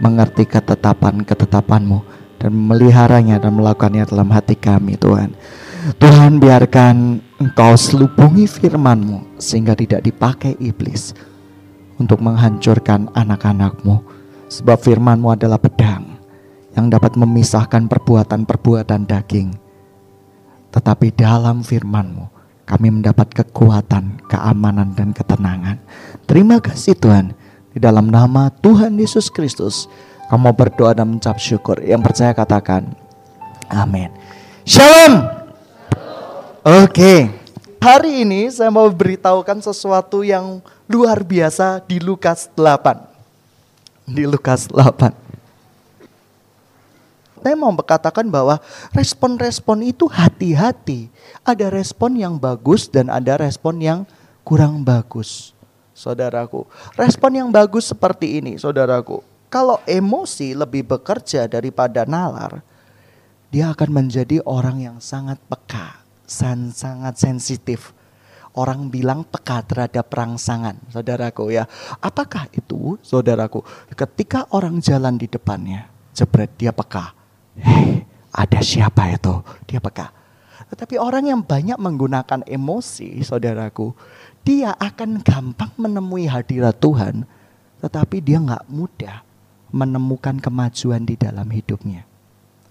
mengerti ketetapan-ketetapanmu dan meliharanya dan melakukannya dalam hati kami Tuhan. Tuhan biarkan engkau selubungi firmanmu sehingga tidak dipakai iblis untuk menghancurkan anak-anakmu. Sebab firmanmu adalah pedang yang dapat memisahkan perbuatan-perbuatan daging. Tetapi dalam firmanmu kami mendapat kekuatan, keamanan, dan ketenangan. Terima kasih Tuhan. Di dalam nama Tuhan Yesus Kristus, kamu berdoa dan mencap syukur. Yang percaya katakan, amin. Shalom. Oke, okay. hari ini saya mau beritahukan sesuatu yang luar biasa di Lukas 8. Di Lukas 8. Saya mau berkatakan bahwa respon-respon itu hati-hati. Ada respon yang bagus dan ada respon yang kurang bagus saudaraku. Respon yang bagus seperti ini, saudaraku. Kalau emosi lebih bekerja daripada nalar, dia akan menjadi orang yang sangat peka, san, sangat sensitif. Orang bilang peka terhadap rangsangan, saudaraku ya. Apakah itu, saudaraku? Ketika orang jalan di depannya, jebret dia peka. Hei, ada siapa itu? Dia peka. Tetapi orang yang banyak menggunakan emosi, saudaraku, dia akan gampang menemui hadirat Tuhan, tetapi dia nggak mudah menemukan kemajuan di dalam hidupnya.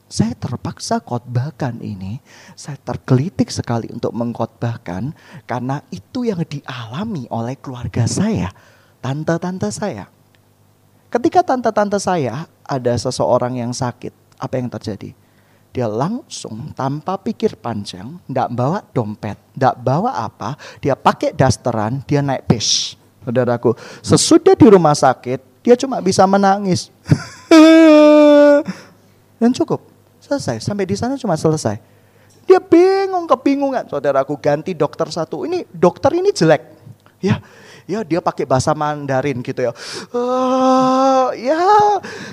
Saya terpaksa khotbahkan ini, saya tergelitik sekali untuk mengkhotbahkan karena itu yang dialami oleh keluarga saya, tante-tante saya. Ketika tante-tante saya ada seseorang yang sakit, apa yang terjadi? Dia langsung tanpa pikir panjang, tidak bawa dompet, tidak bawa apa, dia pakai dasteran, dia naik bis. Saudaraku, sesudah di rumah sakit, dia cuma bisa menangis. Dan cukup, selesai. Sampai di sana cuma selesai. Dia bingung, kebingungan. Saudaraku, ganti dokter satu. Ini dokter ini jelek. Ya, ya dia pakai bahasa Mandarin gitu ya. Uh, ya,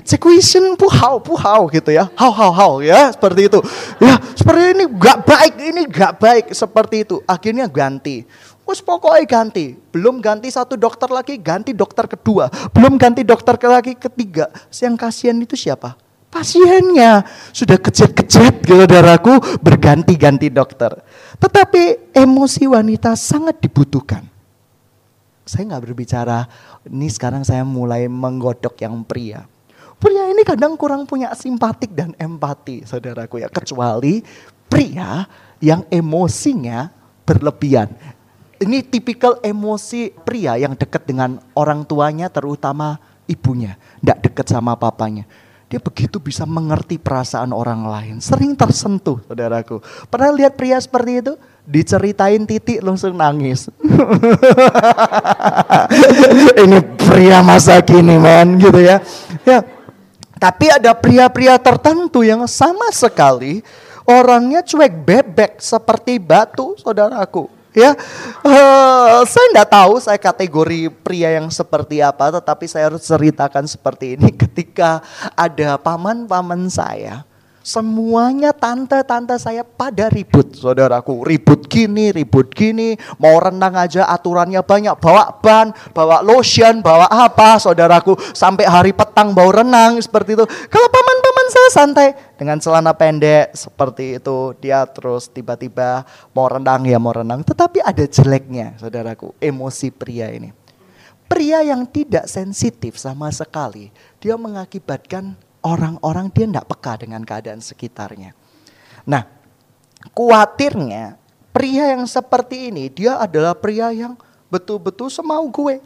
situation puhau puhau gitu ya. Hau hau hau ya, seperti itu. Ya, seperti ini gak baik, ini gak baik seperti itu. Akhirnya ganti. Wes pokoknya ganti. Belum ganti satu dokter lagi, ganti dokter kedua. Belum ganti dokter lagi ketiga. Yang kasihan itu siapa? Pasiennya sudah kecet-kecet gitu darahku berganti-ganti dokter. Tetapi emosi wanita sangat dibutuhkan saya nggak berbicara ini sekarang saya mulai menggodok yang pria. Pria ini kadang kurang punya simpatik dan empati, saudaraku ya. Kecuali pria yang emosinya berlebihan. Ini tipikal emosi pria yang dekat dengan orang tuanya terutama ibunya. Tidak dekat sama papanya. Dia begitu bisa mengerti perasaan orang lain. Sering tersentuh saudaraku. Pernah lihat pria seperti itu? diceritain titik langsung nangis. Ini pria masa kini men gitu ya. Ya. Tapi ada pria-pria tertentu yang sama sekali orangnya cuek bebek seperti batu saudaraku. Ya, uh, saya tidak tahu saya kategori pria yang seperti apa, tetapi saya harus ceritakan seperti ini ketika ada paman-paman saya Semuanya tante-tante saya pada ribut, saudaraku. Ribut gini, ribut gini. Mau renang aja aturannya banyak. Bawa ban, bawa lotion, bawa apa, saudaraku. Sampai hari petang bau renang, seperti itu. Kalau paman-paman saya santai. Dengan celana pendek, seperti itu. Dia terus tiba-tiba mau renang, ya mau renang. Tetapi ada jeleknya, saudaraku. Emosi pria ini. Pria yang tidak sensitif sama sekali. Dia mengakibatkan orang-orang dia tidak peka dengan keadaan sekitarnya. Nah, kuatirnya pria yang seperti ini dia adalah pria yang betul-betul semau gue.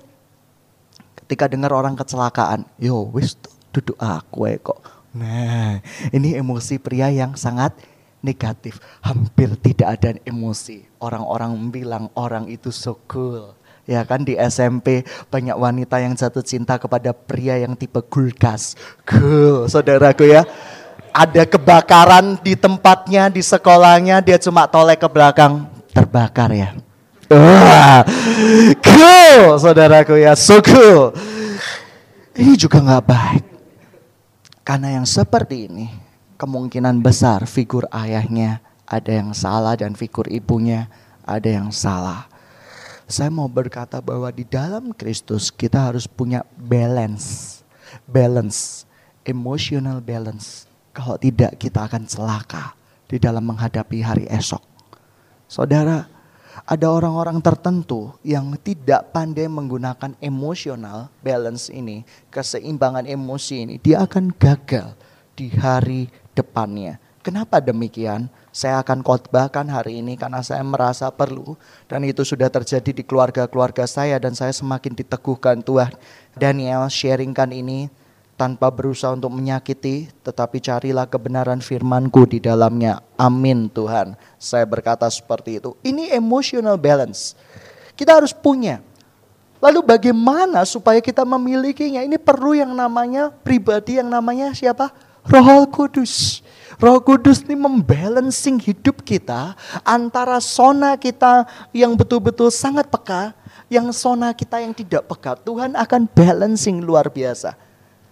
Ketika dengar orang kecelakaan, yo wis duduk aku kok. Nah, ini emosi pria yang sangat negatif. Hampir tidak ada emosi. Orang-orang bilang orang itu so cool. Ya kan di SMP banyak wanita yang jatuh cinta kepada pria yang tipe gulkas. Cool, saudaraku ya. Ada kebakaran di tempatnya, di sekolahnya, dia cuma tolek ke belakang. Terbakar ya. Wah, cool, saudaraku ya, so cool. Ini juga nggak baik. Karena yang seperti ini, kemungkinan besar figur ayahnya ada yang salah dan figur ibunya ada yang salah saya mau berkata bahwa di dalam Kristus kita harus punya balance. Balance. emotional balance. Kalau tidak kita akan celaka di dalam menghadapi hari esok. Saudara, ada orang-orang tertentu yang tidak pandai menggunakan emotional balance ini, keseimbangan emosi ini, dia akan gagal di hari depannya. Kenapa demikian? Saya akan khotbahkan hari ini karena saya merasa perlu dan itu sudah terjadi di keluarga-keluarga saya dan saya semakin diteguhkan Tuhan. Daniel sharingkan ini tanpa berusaha untuk menyakiti, tetapi carilah kebenaran firmanku di dalamnya. Amin Tuhan. Saya berkata seperti itu. Ini emotional balance. Kita harus punya. Lalu bagaimana supaya kita memilikinya? Ini perlu yang namanya pribadi yang namanya siapa? Roh Kudus. Roh Kudus ini membalancing hidup kita antara sona kita yang betul-betul sangat peka, yang sona kita yang tidak peka. Tuhan akan balancing luar biasa.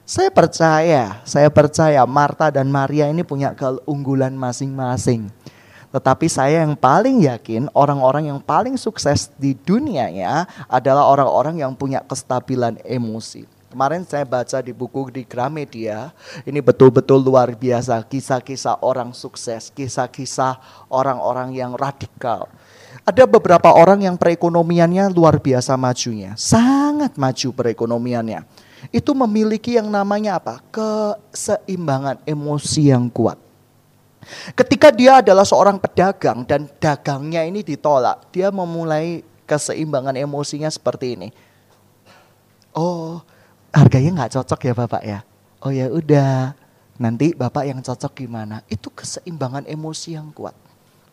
Saya percaya, saya percaya Marta dan Maria ini punya keunggulan masing-masing. Tetapi saya yang paling yakin orang-orang yang paling sukses di dunianya adalah orang-orang yang punya kestabilan emosi. Kemarin saya baca di buku di Gramedia, ini betul-betul luar biasa kisah-kisah orang sukses, kisah-kisah orang-orang yang radikal. Ada beberapa orang yang perekonomiannya luar biasa majunya, sangat maju perekonomiannya. Itu memiliki yang namanya apa? Keseimbangan emosi yang kuat. Ketika dia adalah seorang pedagang dan dagangnya ini ditolak, dia memulai keseimbangan emosinya seperti ini. Oh, harganya nggak cocok ya bapak ya. Oh ya udah, nanti bapak yang cocok gimana? Itu keseimbangan emosi yang kuat,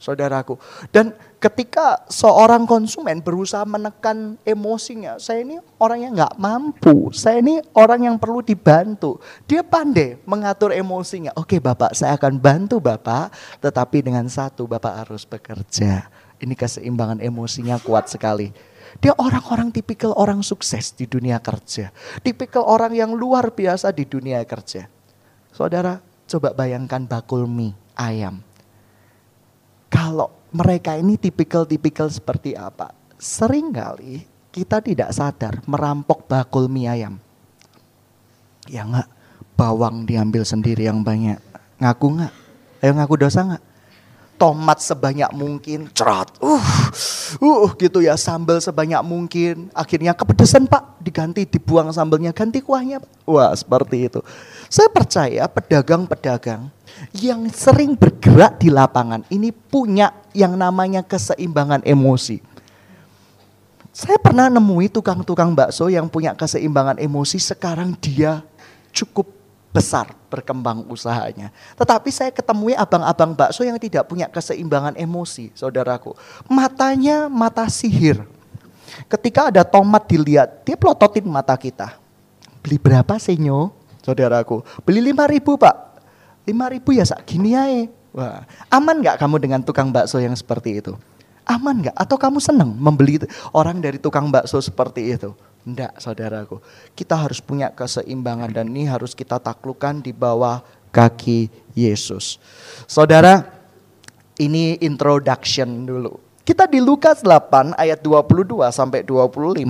saudaraku. Dan ketika seorang konsumen berusaha menekan emosinya, saya ini orang yang nggak mampu, saya ini orang yang perlu dibantu. Dia pandai mengatur emosinya. Oke bapak, saya akan bantu bapak, tetapi dengan satu bapak harus bekerja. Ini keseimbangan emosinya kuat sekali. Dia orang-orang tipikal orang sukses di dunia kerja. Tipikal orang yang luar biasa di dunia kerja. Saudara, coba bayangkan bakul mie ayam. Kalau mereka ini tipikal-tipikal seperti apa? Seringkali kita tidak sadar merampok bakul mie ayam. Ya enggak, bawang diambil sendiri yang banyak. Ngaku enggak? Ayo ngaku dosa enggak? tomat sebanyak mungkin, cerat, uh, uh gitu ya, sambal sebanyak mungkin. Akhirnya kepedesan pak, diganti, dibuang sambalnya, ganti kuahnya. Wah seperti itu. Saya percaya pedagang-pedagang yang sering bergerak di lapangan ini punya yang namanya keseimbangan emosi. Saya pernah nemui tukang-tukang bakso yang punya keseimbangan emosi, sekarang dia cukup besar berkembang usahanya. Tetapi saya ketemui abang-abang bakso yang tidak punya keseimbangan emosi, saudaraku. Matanya mata sihir. Ketika ada tomat dilihat, dia pelototin mata kita. Beli berapa senyo, saudaraku? Beli lima ribu pak. Lima ribu ya sak gini aja. Wah, aman nggak kamu dengan tukang bakso yang seperti itu? Aman nggak? Atau kamu senang membeli orang dari tukang bakso seperti itu? Enggak saudaraku. Kita harus punya keseimbangan dan ini harus kita taklukkan di bawah kaki Yesus. Saudara, ini introduction dulu. Kita di Lukas 8 ayat 22 sampai 25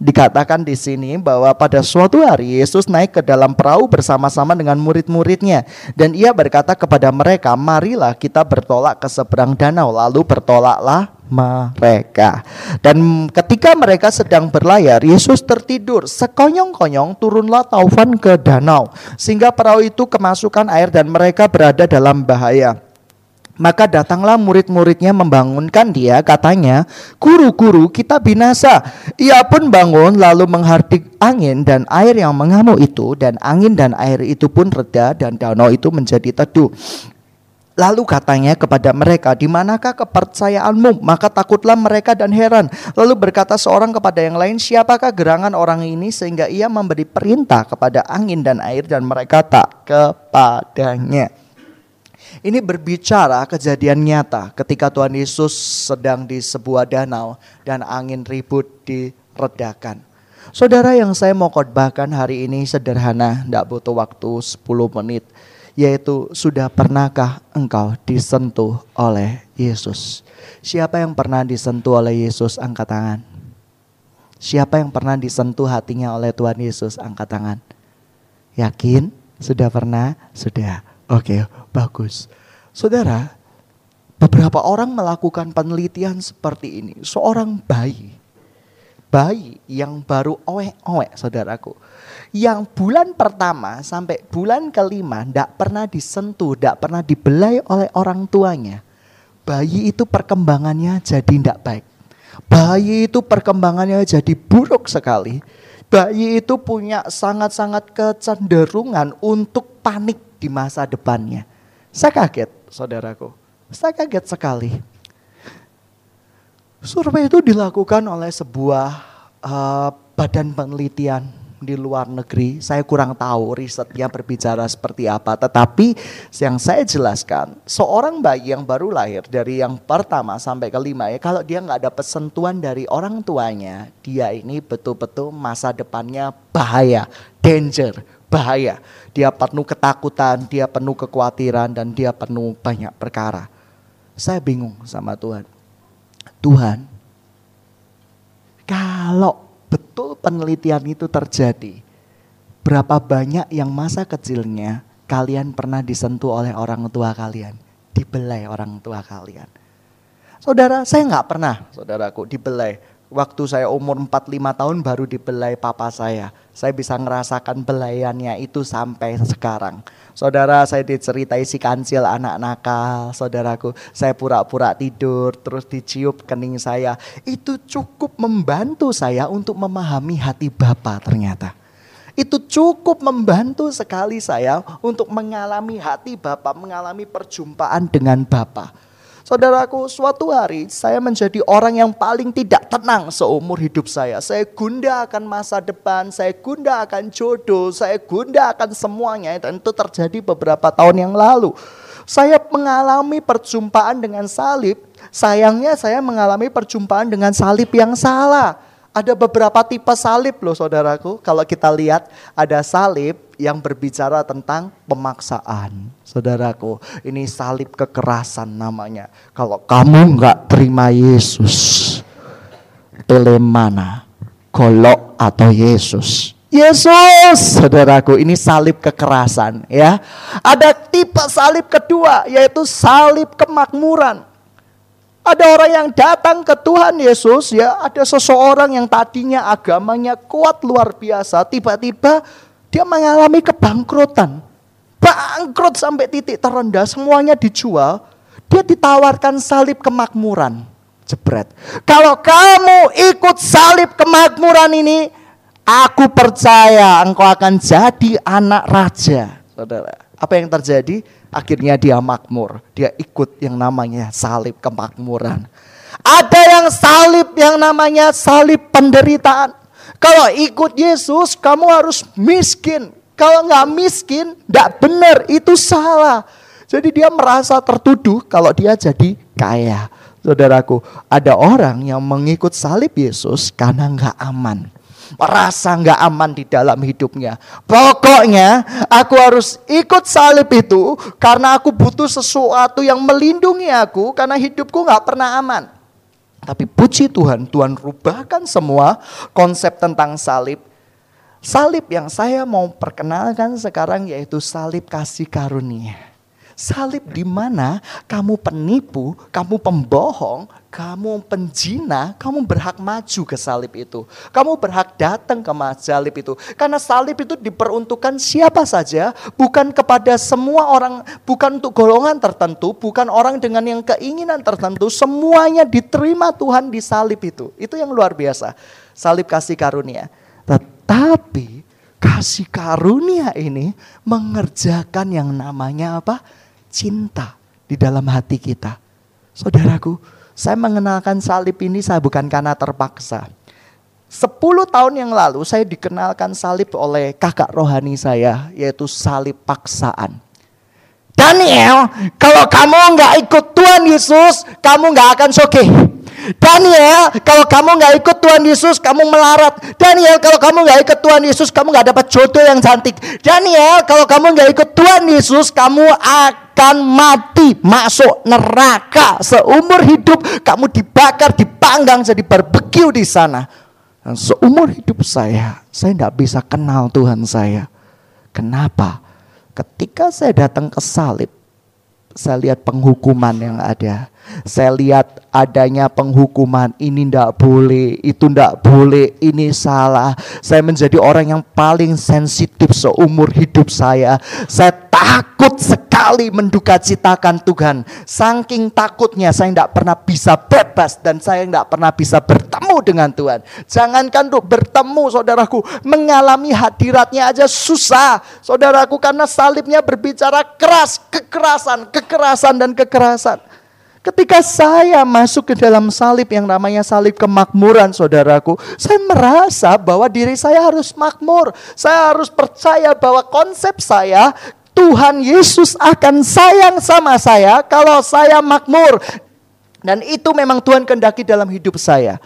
dikatakan di sini bahwa pada suatu hari Yesus naik ke dalam perahu bersama-sama dengan murid-muridnya dan ia berkata kepada mereka, "Marilah kita bertolak ke seberang danau." Lalu bertolaklah mereka. Dan ketika mereka sedang berlayar, Yesus tertidur. Sekonyong-konyong turunlah taufan ke danau sehingga perahu itu kemasukan air dan mereka berada dalam bahaya. Maka datanglah murid-muridnya membangunkan dia, katanya, Guru-guru kita binasa. Ia pun bangun lalu menghardik angin dan air yang mengamuk itu, dan angin dan air itu pun reda dan danau itu menjadi teduh. Lalu katanya kepada mereka, di manakah kepercayaanmu? Maka takutlah mereka dan heran. Lalu berkata seorang kepada yang lain, siapakah gerangan orang ini sehingga ia memberi perintah kepada angin dan air dan mereka tak kepadanya. Ini berbicara kejadian nyata ketika Tuhan Yesus sedang di sebuah danau dan angin ribut diredakan. Saudara yang saya mau khotbahkan hari ini sederhana, tidak butuh waktu 10 menit. Yaitu sudah pernahkah engkau disentuh oleh Yesus? Siapa yang pernah disentuh oleh Yesus angkat tangan? Siapa yang pernah disentuh hatinya oleh Tuhan Yesus angkat tangan? Yakin? Sudah pernah? Sudah. Oke, bagus. Saudara, beberapa orang melakukan penelitian seperti ini. Seorang bayi, bayi yang baru oek-oek saudaraku. Yang bulan pertama sampai bulan kelima tidak pernah disentuh, tidak pernah dibelai oleh orang tuanya. Bayi itu perkembangannya jadi tidak baik. Bayi itu perkembangannya jadi buruk sekali bayi itu punya sangat-sangat kecenderungan untuk panik di masa depannya. Saya kaget, saudaraku. Saya kaget sekali. Survei itu dilakukan oleh sebuah uh, badan penelitian di luar negeri. Saya kurang tahu risetnya berbicara seperti apa. Tetapi yang saya jelaskan, seorang bayi yang baru lahir dari yang pertama sampai kelima ya, kalau dia nggak ada pesentuhan dari orang tuanya, dia ini betul-betul masa depannya bahaya, danger, bahaya. Dia penuh ketakutan, dia penuh kekhawatiran, dan dia penuh banyak perkara. Saya bingung sama Tuhan. Tuhan, kalau betul penelitian itu terjadi, berapa banyak yang masa kecilnya kalian pernah disentuh oleh orang tua kalian, dibelai orang tua kalian. Saudara, saya nggak pernah, saudaraku, dibelai waktu saya umur 45 tahun baru dibelai papa saya. Saya bisa ngerasakan belayannya itu sampai sekarang. Saudara, saya diceritai si kancil anak nakal, saudaraku. Saya pura-pura tidur, terus dicium kening saya. Itu cukup membantu saya untuk memahami hati Bapa ternyata. Itu cukup membantu sekali saya untuk mengalami hati Bapak, mengalami perjumpaan dengan Bapak. Saudaraku, suatu hari saya menjadi orang yang paling tidak tenang seumur hidup saya. Saya gunda akan masa depan, saya gunda akan jodoh, saya gunda akan semuanya. Dan itu terjadi beberapa tahun yang lalu. Saya mengalami perjumpaan dengan salib. Sayangnya saya mengalami perjumpaan dengan salib yang salah. Ada beberapa tipe salib loh saudaraku. Kalau kita lihat ada salib yang berbicara tentang pemaksaan. Saudaraku, ini salib kekerasan namanya. Kalau kamu nggak terima Yesus, pilih mana? Golok atau Yesus? Yesus, saudaraku, ini salib kekerasan ya. Ada tipe salib kedua yaitu salib kemakmuran. Ada orang yang datang ke Tuhan Yesus ya, ada seseorang yang tadinya agamanya kuat luar biasa, tiba-tiba dia mengalami kebangkrutan. Bangkrut sampai titik terendah, semuanya dijual. Dia ditawarkan salib kemakmuran. Jebret. Kalau kamu ikut salib kemakmuran ini, aku percaya engkau akan jadi anak raja. Saudara, apa yang terjadi? Akhirnya dia makmur. Dia ikut yang namanya salib kemakmuran. Ada yang salib yang namanya salib penderitaan. Kalau ikut Yesus, kamu harus miskin. Kalau nggak miskin, nggak benar, itu salah. Jadi dia merasa tertuduh kalau dia jadi kaya. Saudaraku, ada orang yang mengikut salib Yesus karena nggak aman merasa nggak aman di dalam hidupnya. Pokoknya aku harus ikut salib itu karena aku butuh sesuatu yang melindungi aku karena hidupku nggak pernah aman. Tapi puji Tuhan, Tuhan rubahkan semua konsep tentang salib. Salib yang saya mau perkenalkan sekarang yaitu salib kasih karunia. Salib di mana kamu penipu, kamu pembohong, kamu penjina, kamu berhak maju ke salib itu. Kamu berhak datang ke salib itu. Karena salib itu diperuntukkan siapa saja, bukan kepada semua orang, bukan untuk golongan tertentu, bukan orang dengan yang keinginan tertentu, semuanya diterima Tuhan di salib itu. Itu yang luar biasa. Salib kasih karunia. Tetapi kasih karunia ini mengerjakan yang namanya apa? Cinta di dalam hati kita. Saudaraku, saya mengenalkan salib ini saya bukan karena terpaksa. Sepuluh tahun yang lalu saya dikenalkan salib oleh kakak rohani saya, yaitu salib paksaan. Daniel, kalau kamu nggak ikut Tuhan Yesus, kamu nggak akan soke. Daniel, kalau kamu nggak ikut Tuhan Yesus, kamu melarat. Daniel, kalau kamu nggak ikut Tuhan Yesus, kamu nggak dapat jodoh yang cantik. Daniel, kalau kamu nggak ikut Tuhan Yesus, kamu akan mati, masuk neraka seumur hidup. Kamu dibakar, dipanggang, jadi barbeque di sana. Dan seumur hidup saya, saya tidak bisa kenal Tuhan saya. Kenapa? Ketika saya datang ke salib, saya lihat penghukuman yang ada. Saya lihat adanya penghukuman, ini ndak boleh, itu ndak boleh, ini salah. Saya menjadi orang yang paling sensitif seumur hidup saya. Saya takut sekali menduka citakan Tuhan. Saking takutnya saya tidak pernah bisa bebas dan saya tidak pernah bisa bertemu dengan Tuhan. Jangankan untuk bertemu saudaraku, mengalami hadiratnya aja susah. Saudaraku karena salibnya berbicara keras, kekerasan, kekerasan dan kekerasan. Ketika saya masuk ke dalam salib yang namanya salib kemakmuran saudaraku, saya merasa bahwa diri saya harus makmur. Saya harus percaya bahwa konsep saya Tuhan Yesus akan sayang sama saya kalau saya makmur. Dan itu memang Tuhan kendaki dalam hidup saya.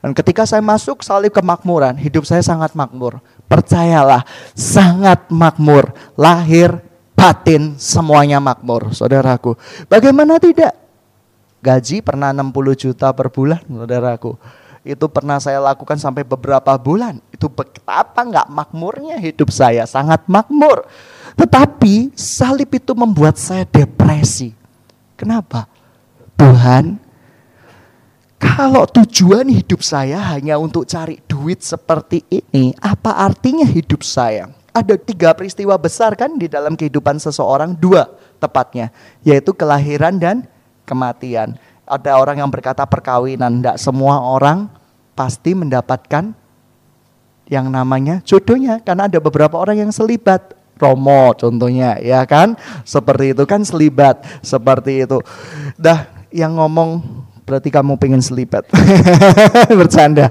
Dan ketika saya masuk salib kemakmuran, hidup saya sangat makmur. Percayalah, sangat makmur. Lahir, batin, semuanya makmur, saudaraku. Bagaimana tidak? Gaji pernah 60 juta per bulan, saudaraku. Itu pernah saya lakukan sampai beberapa bulan. Itu betapa nggak makmurnya hidup saya, sangat makmur. Tetapi salib itu membuat saya depresi. Kenapa? Tuhan, kalau tujuan hidup saya hanya untuk cari duit seperti ini, apa artinya hidup saya? Ada tiga peristiwa besar kan di dalam kehidupan seseorang, dua tepatnya, yaitu kelahiran dan kematian. Ada orang yang berkata perkawinan, tidak semua orang pasti mendapatkan yang namanya jodohnya. Karena ada beberapa orang yang selibat. Romo contohnya ya kan? Seperti itu kan selibat seperti itu. Dah yang ngomong berarti kamu pengen selibat. Bercanda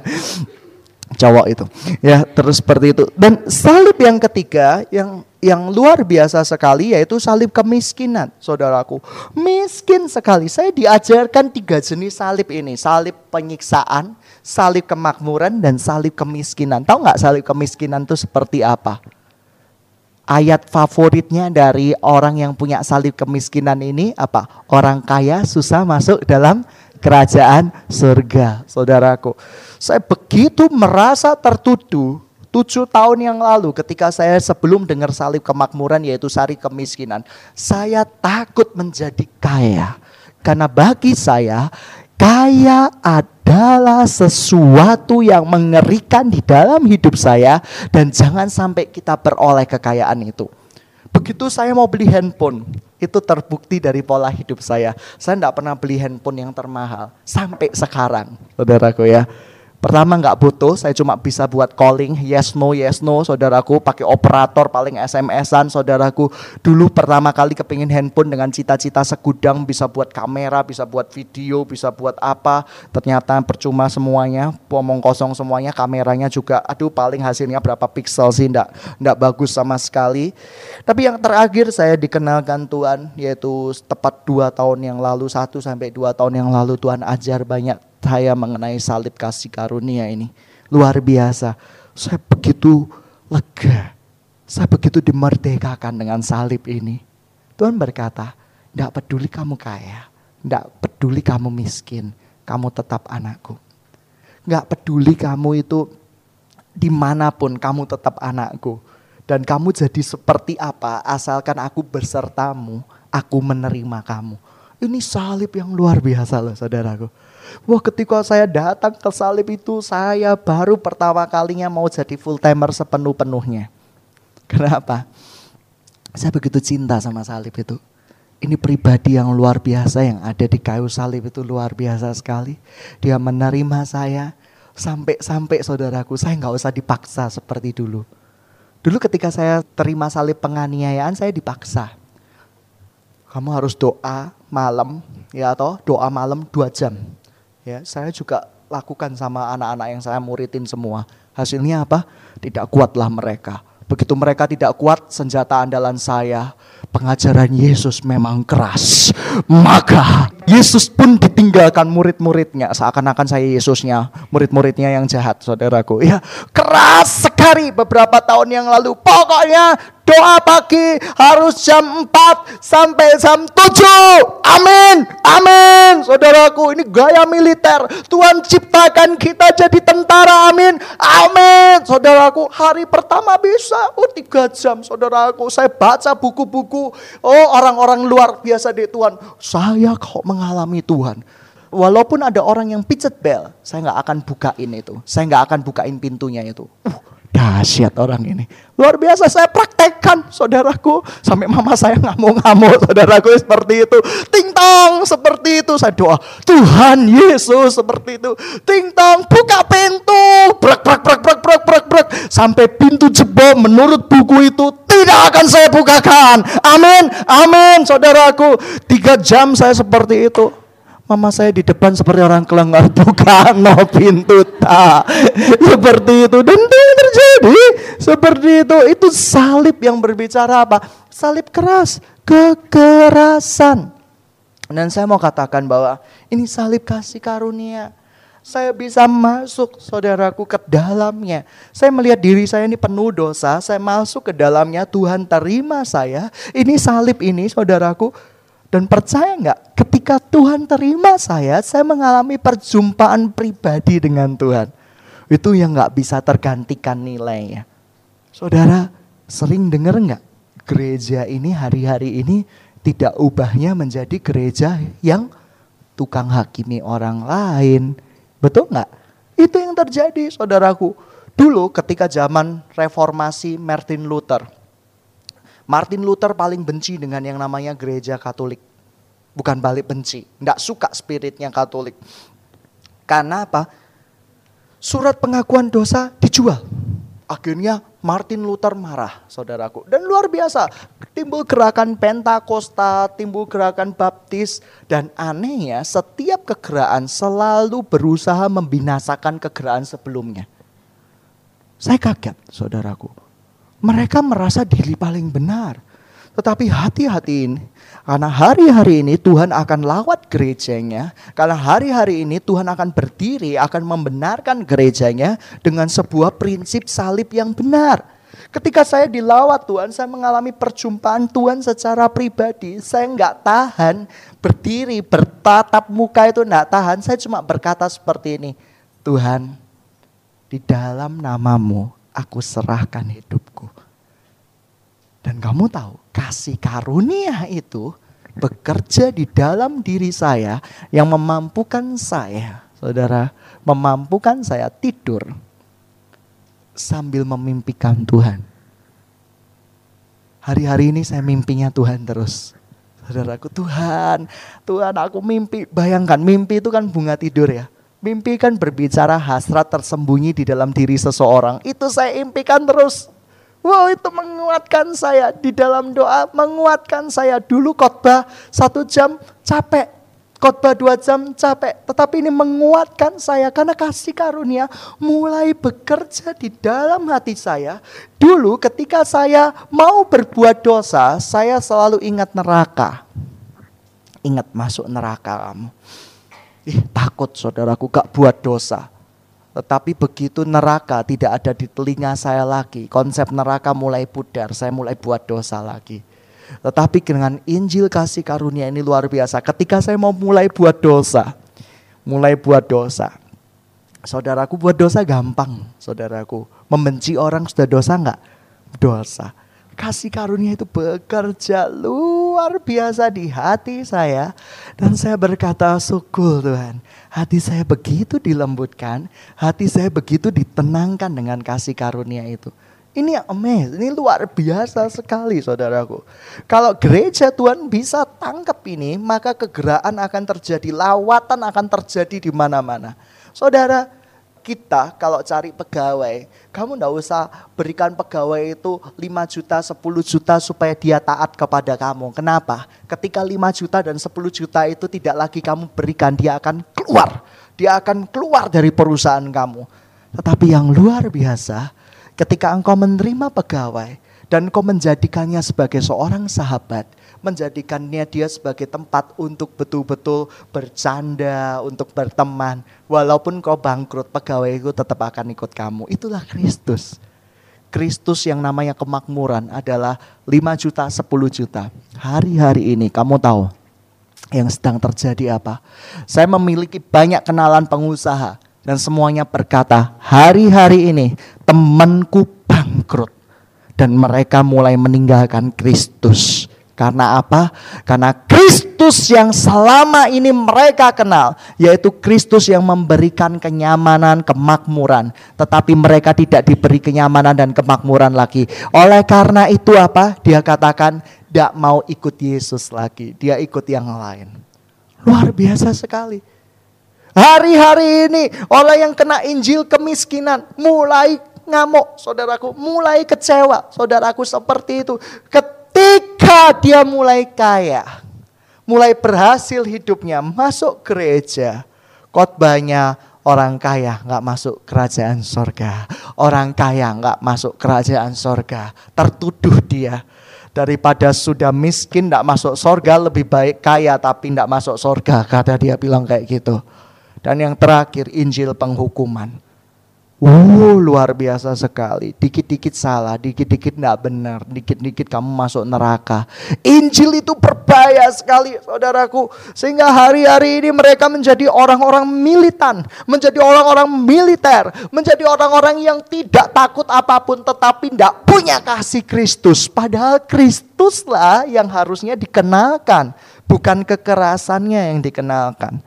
cowok itu. Ya, terus seperti itu. Dan salib yang ketiga yang yang luar biasa sekali yaitu salib kemiskinan, saudaraku. Miskin sekali. Saya diajarkan tiga jenis salib ini. Salib penyiksaan, salib kemakmuran, dan salib kemiskinan. Tahu nggak salib kemiskinan itu seperti apa? Ayat favoritnya dari orang yang punya salib kemiskinan ini apa? Orang kaya susah masuk dalam kerajaan surga, saudaraku. Saya begitu merasa tertuduh tujuh tahun yang lalu ketika saya sebelum dengar salib kemakmuran yaitu sari kemiskinan. Saya takut menjadi kaya. Karena bagi saya kaya adalah sesuatu yang mengerikan di dalam hidup saya dan jangan sampai kita beroleh kekayaan itu. Begitu saya mau beli handphone, itu terbukti dari pola hidup saya. Saya tidak pernah beli handphone yang termahal sampai sekarang, saudaraku ya. Pertama nggak butuh, saya cuma bisa buat calling yes no yes no saudaraku pakai operator paling SMS-an saudaraku. Dulu pertama kali kepingin handphone dengan cita-cita segudang bisa buat kamera, bisa buat video, bisa buat apa. Ternyata percuma semuanya, pomong kosong semuanya, kameranya juga aduh paling hasilnya berapa pixel sih ndak ndak bagus sama sekali. Tapi yang terakhir saya dikenalkan Tuhan yaitu tepat dua tahun yang lalu, satu sampai dua tahun yang lalu Tuhan ajar banyak saya mengenai salib kasih karunia ini. Luar biasa. Saya begitu lega. Saya begitu dimerdekakan dengan salib ini. Tuhan berkata, tidak peduli kamu kaya. Tidak peduli kamu miskin. Kamu tetap anakku. Tidak peduli kamu itu di mana pun kamu tetap anakku. Dan kamu jadi seperti apa asalkan aku bersertamu, aku menerima kamu. Ini salib yang luar biasa loh saudaraku. Wah ketika saya datang ke salib itu saya baru pertama kalinya mau jadi full timer sepenuh-penuhnya. Kenapa? Saya begitu cinta sama salib itu. Ini pribadi yang luar biasa yang ada di kayu salib itu luar biasa sekali. Dia menerima saya sampai-sampai saudaraku saya nggak usah dipaksa seperti dulu. Dulu ketika saya terima salib penganiayaan saya dipaksa. Kamu harus doa malam ya atau doa malam dua jam Ya, saya juga lakukan sama anak-anak yang saya muridin semua. Hasilnya apa? Tidak kuatlah mereka. Begitu mereka tidak kuat, senjata andalan saya, pengajaran Yesus memang keras. Maka Yesus pun ditinggalkan murid-muridnya. Seakan-akan saya Yesusnya, murid-muridnya yang jahat, saudaraku. Ya, keras sekali beberapa tahun yang lalu. Pokoknya Doa pagi harus jam 4 sampai jam 7. Amin. Amin. Saudaraku, ini gaya militer. Tuhan ciptakan kita jadi tentara. Amin. Amin. Saudaraku, hari pertama bisa. Oh, tiga jam. Saudaraku, saya baca buku-buku. Oh, orang-orang luar biasa di Tuhan. Saya kok mengalami Tuhan walaupun ada orang yang picet bel, saya nggak akan bukain itu. Saya nggak akan bukain pintunya itu. Uh, dahsyat orang ini. Luar biasa saya praktekkan saudaraku. Sampai mama saya ngamuk-ngamuk saudaraku seperti itu. Ting tong seperti itu. Saya doa Tuhan Yesus seperti itu. Ting tong buka pintu. Brak brak brak brak brak brak brak. Sampai pintu jebol menurut buku itu tidak akan saya bukakan. Amin. Amin saudaraku. Tiga jam saya seperti itu. Mama saya di depan seperti orang kelenggar buka no pintu tak. Seperti itu. Dan itu terjadi. Seperti itu. Itu salib yang berbicara apa? Salib keras. Kekerasan. Dan saya mau katakan bahwa ini salib kasih karunia. Saya bisa masuk saudaraku ke dalamnya. Saya melihat diri saya ini penuh dosa, saya masuk ke dalamnya, Tuhan terima saya. Ini salib ini saudaraku dan percaya nggak, ketika Tuhan terima saya, saya mengalami perjumpaan pribadi dengan Tuhan. Itu yang nggak bisa tergantikan nilainya. Saudara, sering dengar nggak? Gereja ini hari-hari ini tidak ubahnya menjadi gereja yang tukang hakimi orang lain. Betul nggak? Itu yang terjadi saudaraku. Dulu ketika zaman reformasi Martin Luther, Martin Luther paling benci dengan yang namanya gereja Katolik. Bukan balik benci, tidak suka spiritnya Katolik. Karena apa? Surat pengakuan dosa dijual. Akhirnya Martin Luther marah, saudaraku. Dan luar biasa, timbul gerakan Pentakosta, timbul gerakan Baptis. Dan anehnya, setiap kegeraan selalu berusaha membinasakan kegeraan sebelumnya. Saya kaget, saudaraku mereka merasa diri paling benar. Tetapi hati-hati ini, karena hari-hari ini Tuhan akan lawat gerejanya, karena hari-hari ini Tuhan akan berdiri, akan membenarkan gerejanya dengan sebuah prinsip salib yang benar. Ketika saya dilawat Tuhan, saya mengalami perjumpaan Tuhan secara pribadi. Saya nggak tahan berdiri, bertatap muka itu nggak tahan. Saya cuma berkata seperti ini, Tuhan, di dalam namamu aku serahkan hidupku. Dan kamu tahu, kasih karunia itu bekerja di dalam diri saya yang memampukan saya, saudara, memampukan saya tidur sambil memimpikan Tuhan. Hari-hari ini saya mimpinya Tuhan terus. Saudaraku, Tuhan, Tuhan aku mimpi. Bayangkan, mimpi itu kan bunga tidur ya. Mimpi kan berbicara hasrat tersembunyi di dalam diri seseorang. Itu saya impikan terus. Wow itu menguatkan saya di dalam doa, menguatkan saya. Dulu khotbah satu jam capek, khotbah dua jam capek. Tetapi ini menguatkan saya karena kasih karunia mulai bekerja di dalam hati saya. Dulu ketika saya mau berbuat dosa, saya selalu ingat neraka. Ingat masuk neraka kamu. Ih, takut saudaraku gak buat dosa. Tetapi begitu neraka tidak ada di telinga saya lagi. Konsep neraka mulai pudar, saya mulai buat dosa lagi. Tetapi dengan Injil kasih karunia ini luar biasa. Ketika saya mau mulai buat dosa, mulai buat dosa. Saudaraku buat dosa gampang, saudaraku. Membenci orang sudah dosa enggak? Dosa kasih karunia itu bekerja luar biasa di hati saya. Dan saya berkata syukur Tuhan. Hati saya begitu dilembutkan. Hati saya begitu ditenangkan dengan kasih karunia itu. Ini amazing, ini luar biasa sekali saudaraku. Kalau gereja Tuhan bisa tangkap ini, maka kegeraan akan terjadi, lawatan akan terjadi di mana-mana. Saudara, kita kalau cari pegawai, kamu ndak usah berikan pegawai itu 5 juta, 10 juta supaya dia taat kepada kamu. Kenapa? Ketika 5 juta dan 10 juta itu tidak lagi kamu berikan, dia akan keluar. Dia akan keluar dari perusahaan kamu. Tetapi yang luar biasa, ketika engkau menerima pegawai dan engkau menjadikannya sebagai seorang sahabat, menjadikannya dia sebagai tempat untuk betul-betul bercanda, untuk berteman. Walaupun kau bangkrut, pegawai itu tetap akan ikut kamu. Itulah Kristus. Kristus yang namanya kemakmuran adalah 5 juta, 10 juta. Hari-hari ini kamu tahu yang sedang terjadi apa? Saya memiliki banyak kenalan pengusaha dan semuanya berkata, hari-hari ini temanku bangkrut dan mereka mulai meninggalkan Kristus. Karena apa? Karena Kristus yang selama ini mereka kenal, yaitu Kristus yang memberikan kenyamanan, kemakmuran, tetapi mereka tidak diberi kenyamanan dan kemakmuran lagi. Oleh karena itu apa? Dia katakan tidak mau ikut Yesus lagi, dia ikut yang lain. Luar biasa sekali. Hari-hari ini oleh yang kena Injil kemiskinan mulai ngamuk, saudaraku, mulai kecewa, saudaraku seperti itu. Ketika dia mulai kaya, mulai berhasil hidupnya, masuk gereja, khotbahnya orang kaya nggak masuk kerajaan sorga. Orang kaya nggak masuk kerajaan sorga. Tertuduh dia. Daripada sudah miskin nggak masuk sorga, lebih baik kaya tapi nggak masuk sorga. Kata dia bilang kayak gitu. Dan yang terakhir Injil penghukuman. Uh, luar biasa sekali. Dikit-dikit salah, dikit-dikit tidak benar, dikit-dikit kamu masuk neraka. Injil itu berbahaya sekali, saudaraku. Sehingga hari-hari ini mereka menjadi orang-orang militan, menjadi orang-orang militer, menjadi orang-orang yang tidak takut apa pun, tetapi tidak punya kasih Kristus. Padahal Kristuslah yang harusnya dikenalkan, bukan kekerasannya yang dikenalkan.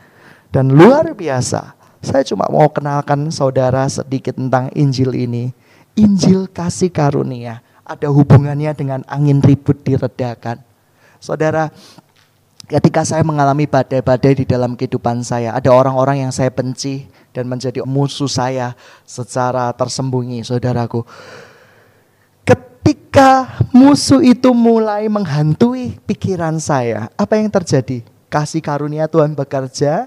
Dan luar biasa, saya cuma mau kenalkan saudara sedikit tentang Injil ini. Injil kasih karunia ada hubungannya dengan angin ribut diredakan. Saudara, ketika saya mengalami badai-badai di dalam kehidupan saya, ada orang-orang yang saya benci dan menjadi musuh saya secara tersembunyi, saudaraku. Ketika musuh itu mulai menghantui pikiran saya, apa yang terjadi? Kasih karunia Tuhan bekerja,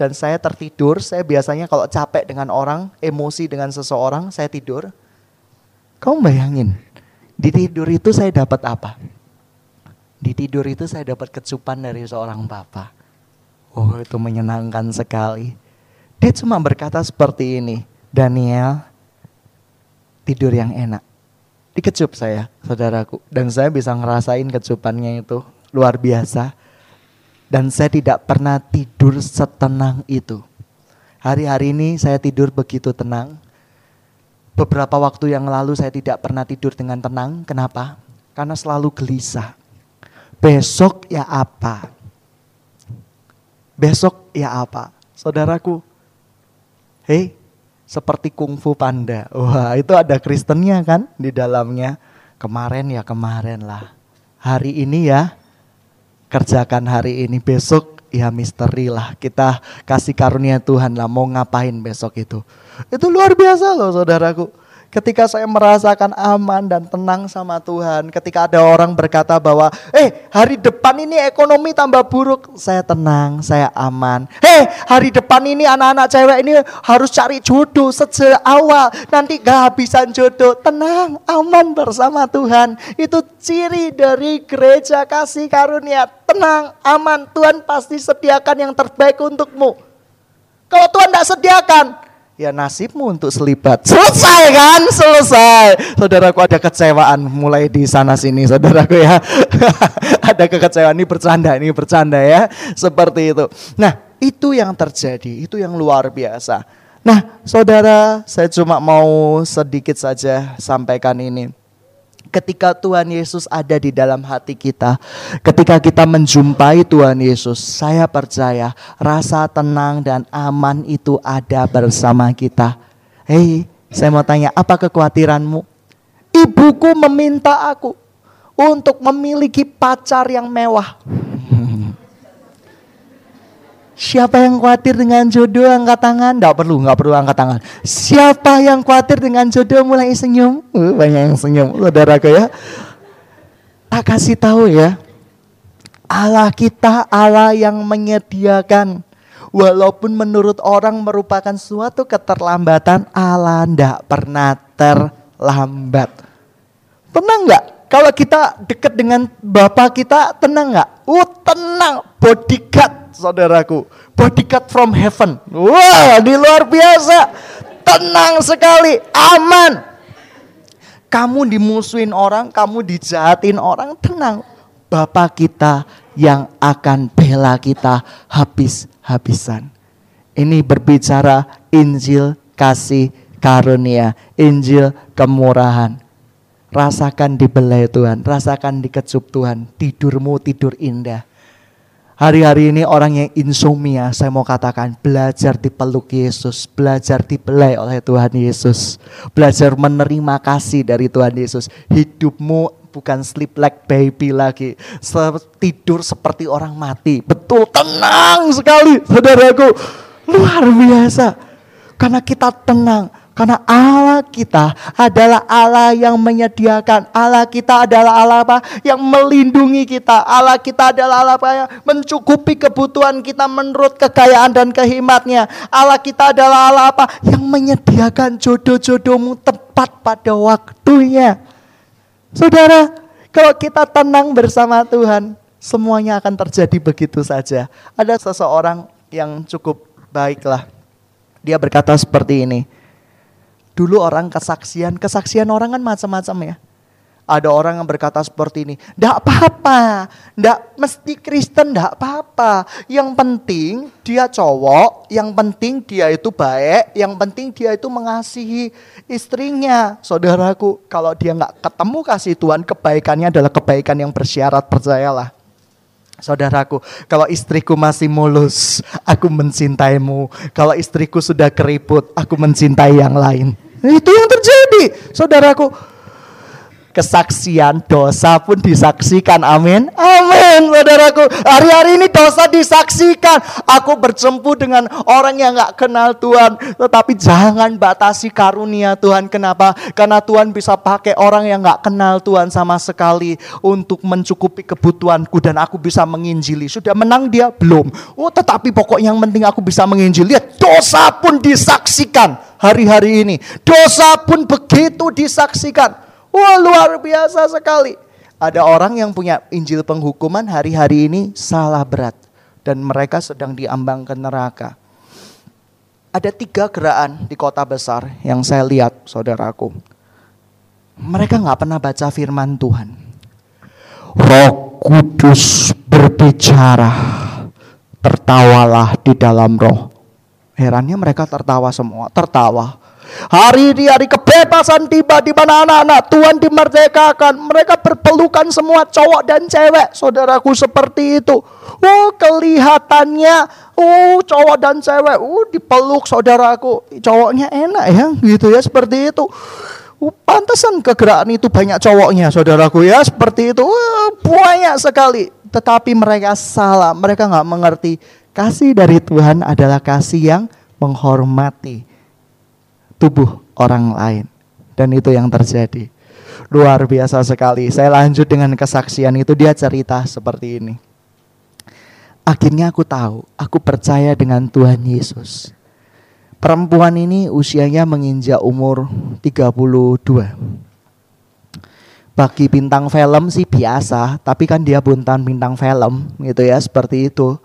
dan saya tertidur, saya biasanya kalau capek dengan orang, emosi dengan seseorang, saya tidur. Kamu bayangin, di tidur itu saya dapat apa? Di tidur itu saya dapat kecupan dari seorang bapak. Oh itu menyenangkan sekali. Dia cuma berkata seperti ini, Daniel, tidur yang enak. Dikecup saya, saudaraku. Dan saya bisa ngerasain kecupannya itu luar biasa dan saya tidak pernah tidur setenang itu. Hari-hari ini saya tidur begitu tenang. Beberapa waktu yang lalu saya tidak pernah tidur dengan tenang. Kenapa? Karena selalu gelisah. Besok ya apa? Besok ya apa? Saudaraku, hei, seperti kungfu panda. Wah, itu ada Kristennya kan di dalamnya. Kemarin ya kemarin lah. Hari ini ya kerjakan hari ini, besok ya misteri lah. Kita kasih karunia Tuhan lah mau ngapain besok itu. Itu luar biasa loh saudaraku. Ketika saya merasakan aman dan tenang sama Tuhan, ketika ada orang berkata bahwa, eh hari depan ini ekonomi tambah buruk, saya tenang, saya aman. Eh hari depan ini anak-anak cewek ini harus cari jodoh sejak awal, nanti gak habisan jodoh, tenang, aman bersama Tuhan. Itu ciri dari gereja kasih karunia, tenang, aman, Tuhan pasti sediakan yang terbaik untukmu. Kalau Tuhan tidak sediakan, ya nasibmu untuk selibat. Selesai kan? Selesai. Saudaraku ada kecewaan mulai di sana sini saudaraku ya. ada kekecewaan ini bercanda, ini bercanda ya. Seperti itu. Nah itu yang terjadi, itu yang luar biasa. Nah saudara saya cuma mau sedikit saja sampaikan ini ketika Tuhan Yesus ada di dalam hati kita, ketika kita menjumpai Tuhan Yesus, saya percaya rasa tenang dan aman itu ada bersama kita. Hei, saya mau tanya, apa kekhawatiranmu? Ibuku meminta aku untuk memiliki pacar yang mewah. Siapa yang khawatir dengan jodoh angkat tangan? Tidak perlu, nggak perlu angkat tangan. Siapa yang khawatir dengan jodoh mulai senyum? Uh, banyak yang senyum, saudaraku ya. Tak kasih tahu ya. Allah kita Allah yang menyediakan. Walaupun menurut orang merupakan suatu keterlambatan, Allah tidak pernah terlambat. Tenang nggak? Kalau kita dekat dengan Bapak kita, tenang nggak? Uh, tenang, bodyguard saudaraku. Bodyguard from heaven. Wah, di luar biasa. Tenang sekali, aman. Kamu dimusuhin orang, kamu dijahatin orang, tenang. Bapak kita yang akan bela kita habis-habisan. Ini berbicara Injil kasih karunia, Injil kemurahan. Rasakan dibelai Tuhan, rasakan dikecup Tuhan, tidurmu tidur indah. Hari-hari ini orang yang insomnia, saya mau katakan belajar dipeluk Yesus, belajar dibelai oleh Tuhan Yesus, belajar menerima kasih dari Tuhan Yesus. Hidupmu bukan sleep like baby lagi, tidur seperti orang mati. Betul, tenang sekali, saudaraku, luar biasa. Karena kita tenang, karena Allah kita adalah Allah yang menyediakan. Allah kita adalah Allah apa? Yang melindungi kita. Allah kita adalah Allah apa? Yang mencukupi kebutuhan kita menurut kekayaan dan kehimatnya. Allah kita adalah Allah apa? Yang menyediakan jodoh-jodohmu tepat pada waktunya. Saudara, kalau kita tenang bersama Tuhan, semuanya akan terjadi begitu saja. Ada seseorang yang cukup baiklah. Dia berkata seperti ini Dulu orang kesaksian, kesaksian orang kan macam-macam ya. Ada orang yang berkata seperti ini, tidak apa-apa, tidak mesti Kristen, tidak apa-apa. Yang penting dia cowok, yang penting dia itu baik, yang penting dia itu mengasihi istrinya. Saudaraku, kalau dia nggak ketemu kasih Tuhan, kebaikannya adalah kebaikan yang bersyarat, percayalah. Saudaraku, kalau istriku masih mulus, aku mencintaimu. Kalau istriku sudah keriput, aku mencintai yang lain. Itu yang terjadi, saudaraku. Kesaksian dosa pun disaksikan, amin. Amin, saudaraku. Hari-hari ini dosa disaksikan. Aku bercempu dengan orang yang gak kenal Tuhan. Tetapi jangan batasi karunia Tuhan. Kenapa? Karena Tuhan bisa pakai orang yang gak kenal Tuhan sama sekali. Untuk mencukupi kebutuhanku dan aku bisa menginjili. Sudah menang dia? Belum. Oh tetapi pokoknya yang penting aku bisa menginjili. Lihat dosa pun disaksikan hari-hari ini. Dosa pun begitu disaksikan. Wah luar biasa sekali. Ada orang yang punya Injil penghukuman hari-hari ini salah berat. Dan mereka sedang diambang ke neraka. Ada tiga gerakan di kota besar yang saya lihat saudaraku. Mereka nggak pernah baca firman Tuhan. Roh Kudus berbicara, tertawalah di dalam roh. Herannya mereka tertawa semua, tertawa. Hari ini hari kebebasan tiba di mana anak-anak Tuhan dimerdekakan. Mereka berpelukan semua cowok dan cewek. Saudaraku seperti itu. Oh kelihatannya oh cowok dan cewek. Oh dipeluk saudaraku. Cowoknya enak ya gitu ya seperti itu. Oh, pantesan kegerakan itu banyak cowoknya saudaraku ya seperti itu. Oh, banyak sekali. Tetapi mereka salah. Mereka nggak mengerti Kasih dari Tuhan adalah kasih yang menghormati tubuh orang lain. Dan itu yang terjadi. Luar biasa sekali. Saya lanjut dengan kesaksian itu dia cerita seperti ini. Akhirnya aku tahu, aku percaya dengan Tuhan Yesus. Perempuan ini usianya menginjak umur 32. Bagi bintang film sih biasa, tapi kan dia buntan bintang film gitu ya, seperti itu.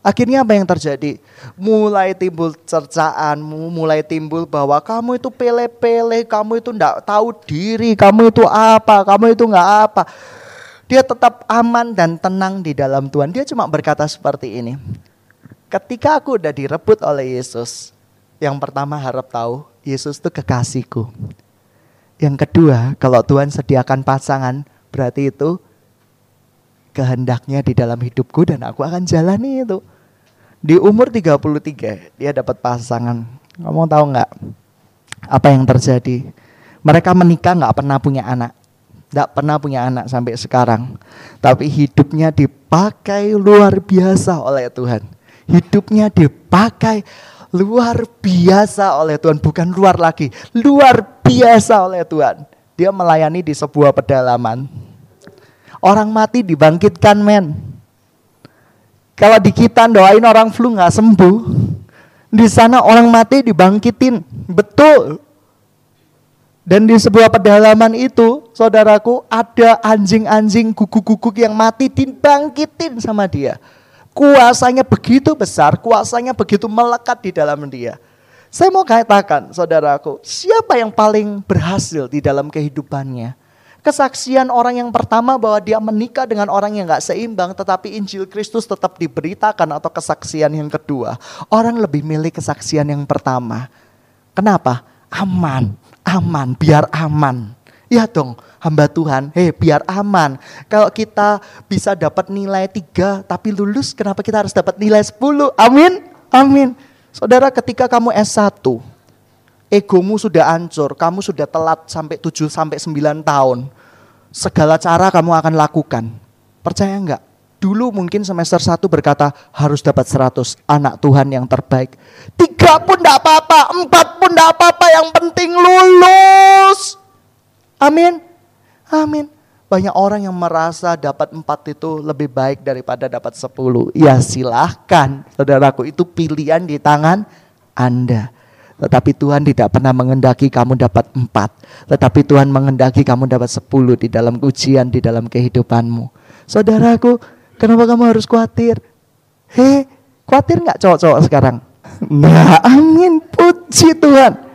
Akhirnya apa yang terjadi? Mulai timbul cercaanmu, mulai timbul bahwa kamu itu pele-pele, kamu itu tidak tahu diri, kamu itu apa, kamu itu nggak apa. Dia tetap aman dan tenang di dalam Tuhan. Dia cuma berkata seperti ini. Ketika aku udah direbut oleh Yesus, yang pertama harap tahu, Yesus itu kekasihku. Yang kedua, kalau Tuhan sediakan pasangan, berarti itu kehendaknya di dalam hidupku dan aku akan jalani itu. Di umur 33 dia dapat pasangan. Kamu tahu nggak apa yang terjadi? Mereka menikah nggak pernah punya anak. Nggak pernah punya anak sampai sekarang. Tapi hidupnya dipakai luar biasa oleh Tuhan. Hidupnya dipakai luar biasa oleh Tuhan. Bukan luar lagi, luar biasa oleh Tuhan. Dia melayani di sebuah pedalaman Orang mati dibangkitkan men. Kalau di kita doain orang flu nggak sembuh, di sana orang mati dibangkitin, betul. Dan di sebuah pedalaman itu, saudaraku, ada anjing-anjing guguk-guguk yang mati dibangkitin sama dia. Kuasanya begitu besar, kuasanya begitu melekat di dalam dia. Saya mau katakan, saudaraku, siapa yang paling berhasil di dalam kehidupannya? Kesaksian orang yang pertama bahwa dia menikah dengan orang yang gak seimbang, tetapi Injil Kristus tetap diberitakan atau kesaksian yang kedua. Orang lebih milih kesaksian yang pertama. Kenapa? Aman, aman, biar aman. Ya dong, hamba Tuhan, hei biar aman. Kalau kita bisa dapat nilai tiga tapi lulus, kenapa kita harus dapat nilai 10? Amin, amin. Saudara ketika kamu S1, egomu sudah hancur, kamu sudah telat sampai 7 sampai 9 tahun. Segala cara kamu akan lakukan. Percaya enggak? Dulu mungkin semester 1 berkata harus dapat 100 anak Tuhan yang terbaik. Tiga pun enggak apa-apa, empat pun enggak apa-apa, yang penting lulus. Amin. Amin. Banyak orang yang merasa dapat empat itu lebih baik daripada dapat sepuluh. Ya silahkan, saudaraku itu pilihan di tangan Anda. Tetapi Tuhan tidak pernah mengendaki kamu dapat empat. Tetapi Tuhan mengendaki kamu dapat sepuluh di dalam ujian, di dalam kehidupanmu. Saudaraku, kenapa kamu harus khawatir? Hei, khawatir nggak cowok-cowok sekarang? Nah, amin, puji Tuhan.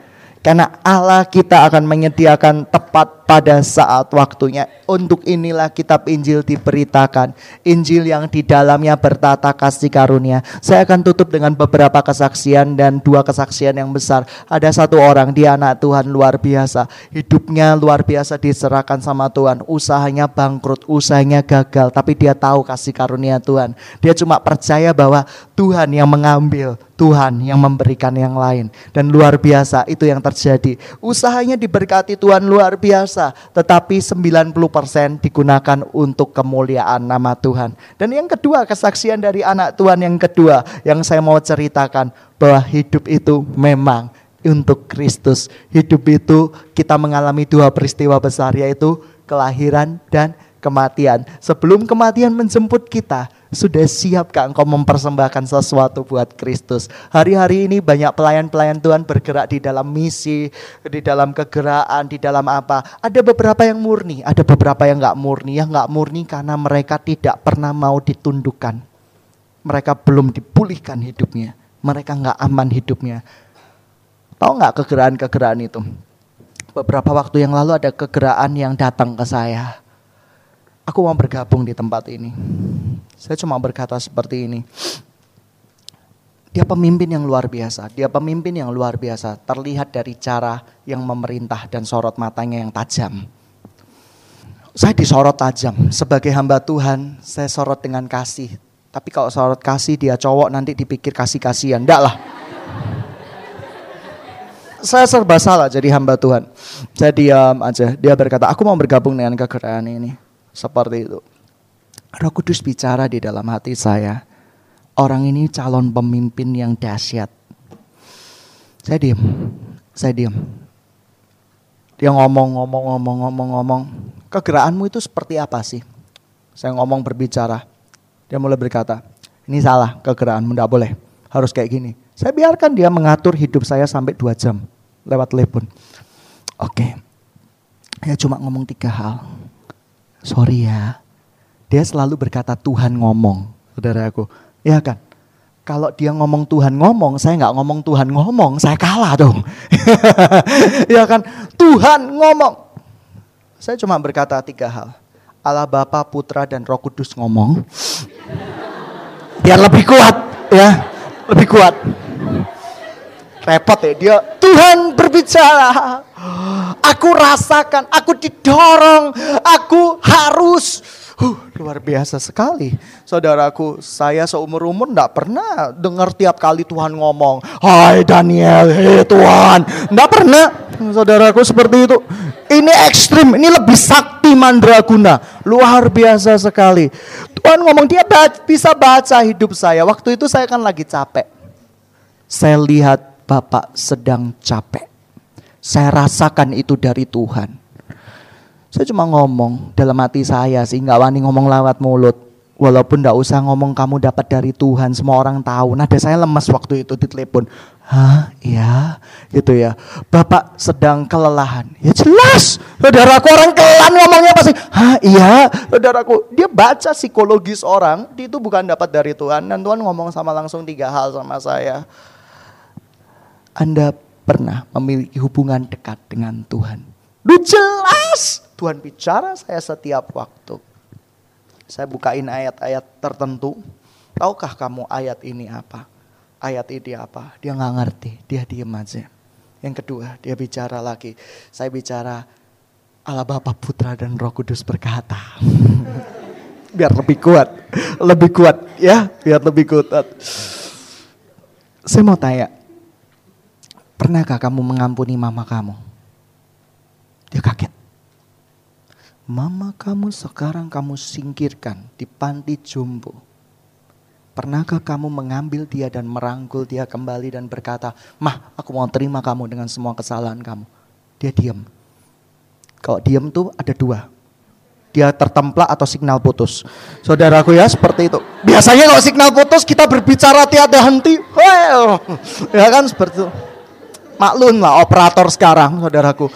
Karena Allah kita akan menyediakan tepat pada saat waktunya. Untuk inilah kitab Injil diberitakan. Injil yang di dalamnya bertata kasih karunia. Saya akan tutup dengan beberapa kesaksian dan dua kesaksian yang besar. Ada satu orang, dia anak Tuhan luar biasa. Hidupnya luar biasa diserahkan sama Tuhan. Usahanya bangkrut, usahanya gagal. Tapi dia tahu kasih karunia Tuhan. Dia cuma percaya bahwa Tuhan yang mengambil Tuhan yang memberikan yang lain. Dan luar biasa itu yang terjadi. Usahanya diberkati Tuhan luar biasa. Tetapi 90% digunakan untuk kemuliaan nama Tuhan. Dan yang kedua kesaksian dari anak Tuhan yang kedua yang saya mau ceritakan. Bahwa hidup itu memang untuk Kristus. Hidup itu kita mengalami dua peristiwa besar yaitu kelahiran dan kematian. Sebelum kematian menjemput kita, sudah siapkah engkau mempersembahkan sesuatu buat Kristus? Hari-hari ini banyak pelayan-pelayan Tuhan bergerak di dalam misi, di dalam kegeraan, di dalam apa. Ada beberapa yang murni, ada beberapa yang nggak murni. Yang nggak murni karena mereka tidak pernah mau ditundukkan. Mereka belum dipulihkan hidupnya. Mereka nggak aman hidupnya. Tahu nggak kegeraan-kegeraan itu? Beberapa waktu yang lalu ada kegeraan yang datang ke saya Aku mau bergabung di tempat ini. Saya cuma berkata seperti ini. Dia pemimpin yang luar biasa. Dia pemimpin yang luar biasa. Terlihat dari cara yang memerintah dan sorot matanya yang tajam. Saya disorot tajam. Sebagai hamba Tuhan, saya sorot dengan kasih. Tapi kalau sorot kasih dia cowok nanti dipikir kasih-kasihan. Enggak lah. Saya serba salah jadi hamba Tuhan. Saya diam aja. Dia berkata, aku mau bergabung dengan kegeraan ini seperti itu. Roh Kudus bicara di dalam hati saya. Orang ini calon pemimpin yang dahsyat. Saya diam, saya diam. Dia ngomong, ngomong, ngomong, ngomong, ngomong. Kegerakanmu itu seperti apa sih? Saya ngomong berbicara. Dia mulai berkata, ini salah kegerakanmu, tidak boleh. Harus kayak gini. Saya biarkan dia mengatur hidup saya sampai dua jam lewat telepon. Oke, ya cuma ngomong tiga hal sorry ya. Dia selalu berkata Tuhan ngomong, saudaraku. Ya kan? Kalau dia ngomong Tuhan ngomong, saya nggak ngomong Tuhan ngomong, saya kalah dong. ya kan? Tuhan ngomong. Saya cuma berkata tiga hal. Allah Bapa, Putra, dan Roh Kudus ngomong. Biar lebih kuat, ya. Lebih kuat. Repot ya, dia Tuhan berbicara. Aku rasakan, aku didorong, aku harus. Huh, luar biasa sekali. Saudaraku, saya seumur-umur enggak pernah dengar tiap kali Tuhan ngomong, Hai Daniel, hei Tuhan. Enggak pernah, saudaraku seperti itu. Ini ekstrim, ini lebih sakti mandraguna. Luar biasa sekali. Tuhan ngomong, dia bisa baca hidup saya. Waktu itu saya kan lagi capek. Saya lihat Bapak sedang capek. Saya rasakan itu dari Tuhan. Saya cuma ngomong dalam hati saya sih, nggak wani ngomong lewat mulut. Walaupun nggak usah ngomong kamu dapat dari Tuhan, semua orang tahu. Nada saya lemas waktu itu di telepon. Hah, iya, gitu ya. Bapak sedang kelelahan. Ya jelas, saudaraku orang kelan ngomongnya pasti. Hah, iya, saudaraku. Dia baca psikologis orang, itu bukan dapat dari Tuhan. Dan Tuhan ngomong sama langsung tiga hal sama saya. Anda pernah memiliki hubungan dekat dengan Tuhan? Duh jelas Tuhan bicara saya setiap waktu. Saya bukain ayat-ayat tertentu. Tahukah kamu ayat ini apa? Ayat ini apa? Dia nggak ngerti, dia diem aja. Yang kedua, dia bicara lagi. Saya bicara Allah Bapa Putra dan Roh Kudus berkata. biar lebih kuat, lebih kuat ya, biar lebih kuat. Saya mau tanya, pernahkah kamu mengampuni mama kamu? Dia kaget. Mama kamu sekarang kamu singkirkan di panti jombo. Pernahkah kamu mengambil dia dan merangkul dia kembali dan berkata, Mah, aku mau terima kamu dengan semua kesalahan kamu. Dia diam. Kalau diam tuh ada dua dia tertemplak atau signal putus. Saudaraku ya seperti itu. Biasanya kalau signal putus kita berbicara tiada henti. Well, ya kan seperti itu. Maklum lah operator sekarang saudaraku.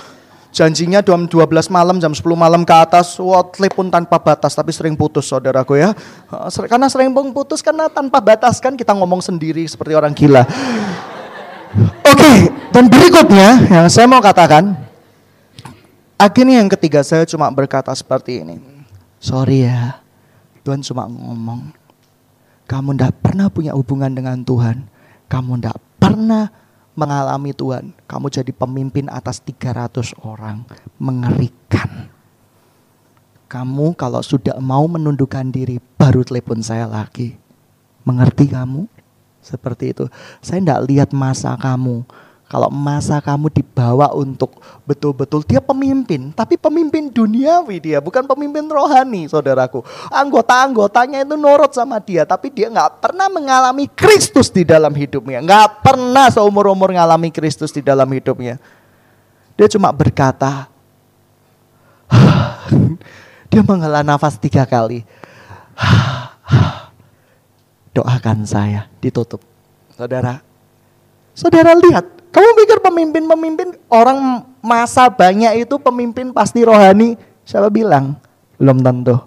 Janjinya jam 12 malam, jam 10 malam ke atas, wah telepon tanpa batas, tapi sering putus saudaraku ya. Karena sering putus, karena tanpa batas kan kita ngomong sendiri seperti orang gila. Oke, dan berikutnya yang saya mau katakan, Akhirnya yang ketiga saya cuma berkata seperti ini. Sorry ya, Tuhan cuma ngomong. Kamu tidak pernah punya hubungan dengan Tuhan. Kamu tidak pernah mengalami Tuhan. Kamu jadi pemimpin atas 300 orang. Mengerikan. Kamu kalau sudah mau menundukkan diri, baru telepon saya lagi. Mengerti kamu? Seperti itu. Saya tidak lihat masa kamu kalau masa kamu dibawa untuk betul-betul dia pemimpin, tapi pemimpin duniawi dia, bukan pemimpin rohani, saudaraku. Anggota-anggotanya itu nurut sama dia, tapi dia nggak pernah mengalami Kristus di dalam hidupnya, nggak pernah seumur-umur mengalami Kristus di dalam hidupnya. Dia cuma berkata, dia menghela nafas tiga kali. Doakan saya, ditutup. Saudara, saudara lihat kamu pikir pemimpin-pemimpin orang masa banyak itu pemimpin pasti rohani? Siapa bilang? Belum tentu.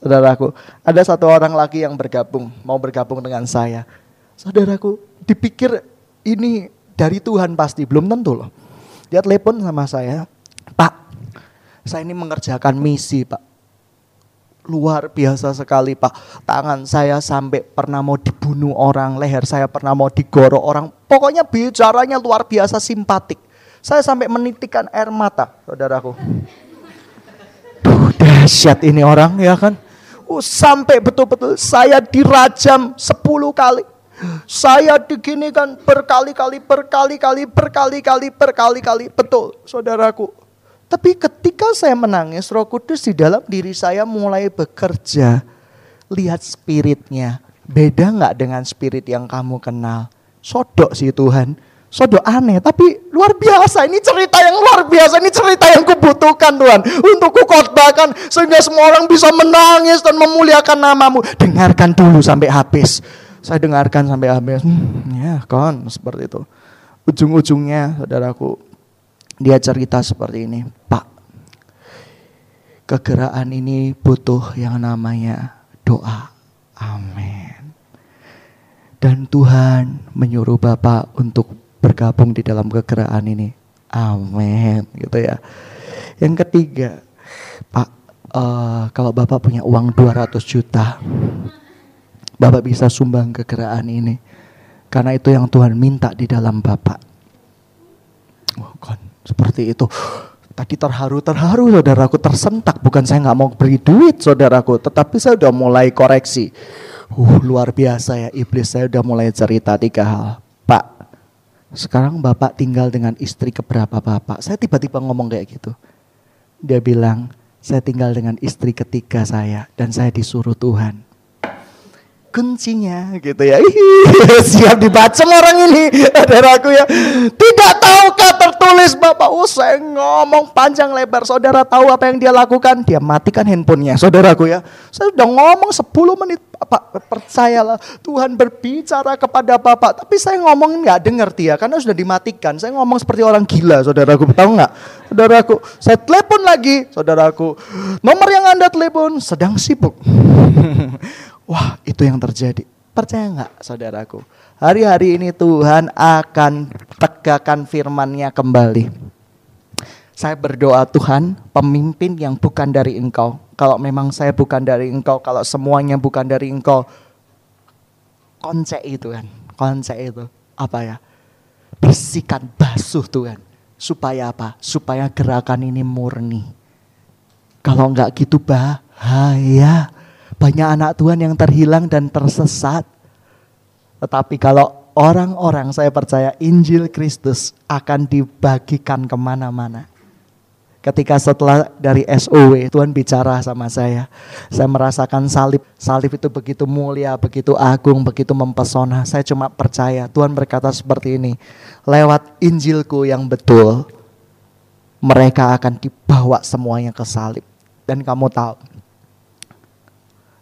Saudaraku, ada satu orang lagi yang bergabung, mau bergabung dengan saya. Saudaraku, dipikir ini dari Tuhan pasti, belum tentu loh. Dia telepon sama saya, Pak, saya ini mengerjakan misi Pak luar biasa sekali Pak. Tangan saya sampai pernah mau dibunuh orang, leher saya pernah mau digorok orang. Pokoknya bicaranya luar biasa simpatik. Saya sampai menitikan air mata, saudaraku. Duh, dahsyat ini orang ya kan. Uh, sampai betul-betul saya dirajam 10 kali. Saya diginikan berkali-kali, berkali-kali, berkali-kali, berkali-kali. Betul, saudaraku. Tapi ketika saya menangis, Roh Kudus di dalam diri saya mulai bekerja. Lihat spiritnya, beda nggak dengan spirit yang kamu kenal? Sodok sih Tuhan, sodok aneh, tapi luar biasa. Ini cerita yang luar biasa, ini cerita yang kubutuhkan Tuhan. Untuk kukotbahkan sehingga semua orang bisa menangis dan memuliakan namamu. Dengarkan dulu sampai habis. Saya dengarkan sampai habis. Hmm, ya kan, seperti itu. Ujung-ujungnya saudaraku, dia cerita seperti ini, Pak, kegeraan ini butuh yang namanya doa. Amin. Dan Tuhan menyuruh Bapak untuk bergabung di dalam kegeraan ini. Amin. Gitu ya. Yang ketiga, Pak, uh, kalau Bapak punya uang 200 juta, Bapak bisa sumbang kegeraan ini. Karena itu yang Tuhan minta di dalam Bapak. Oh, kan seperti itu. Tadi terharu-terharu saudaraku tersentak. Bukan saya nggak mau beri duit saudaraku. Tetapi saya udah mulai koreksi. Uh, luar biasa ya iblis saya udah mulai cerita tiga hal. Pak, sekarang bapak tinggal dengan istri keberapa bapak? Saya tiba-tiba ngomong kayak gitu. Dia bilang, saya tinggal dengan istri ketiga saya dan saya disuruh Tuhan kuncinya gitu ya. Siap dibaca orang ini, saudaraku ya. Tidak tahukah tertulis Bapak usai ngomong panjang lebar. Saudara tahu apa yang dia lakukan? Dia matikan handphonenya, saudaraku ya. Saya sudah ngomong 10 menit, Bapak percayalah Tuhan berbicara kepada Bapak. Tapi saya ngomong nggak dengar dia karena sudah dimatikan. Saya ngomong seperti orang gila, saudaraku. Tahu nggak? Saudaraku, saya telepon lagi, saudaraku. Nomor yang Anda telepon sedang sibuk. Wah itu yang terjadi. Percaya nggak saudaraku? Hari-hari ini Tuhan akan tegakkan firman-Nya kembali. Saya berdoa Tuhan, pemimpin yang bukan dari Engkau. Kalau memang saya bukan dari Engkau, kalau semuanya bukan dari Engkau, konsep itu kan, konsep itu apa ya? Bersihkan, basuh Tuhan. Supaya apa? Supaya gerakan ini murni. Kalau enggak gitu bahaya. Banyak anak Tuhan yang terhilang dan tersesat. Tetapi kalau orang-orang saya percaya Injil Kristus akan dibagikan ke mana-mana. Ketika setelah dari SOW Tuhan bicara sama saya. Saya merasakan salib. Salib itu begitu mulia, begitu agung, begitu mempesona. Saya cuma percaya Tuhan berkata seperti ini. Lewat Injilku yang betul. Mereka akan dibawa semuanya ke salib. Dan kamu tahu.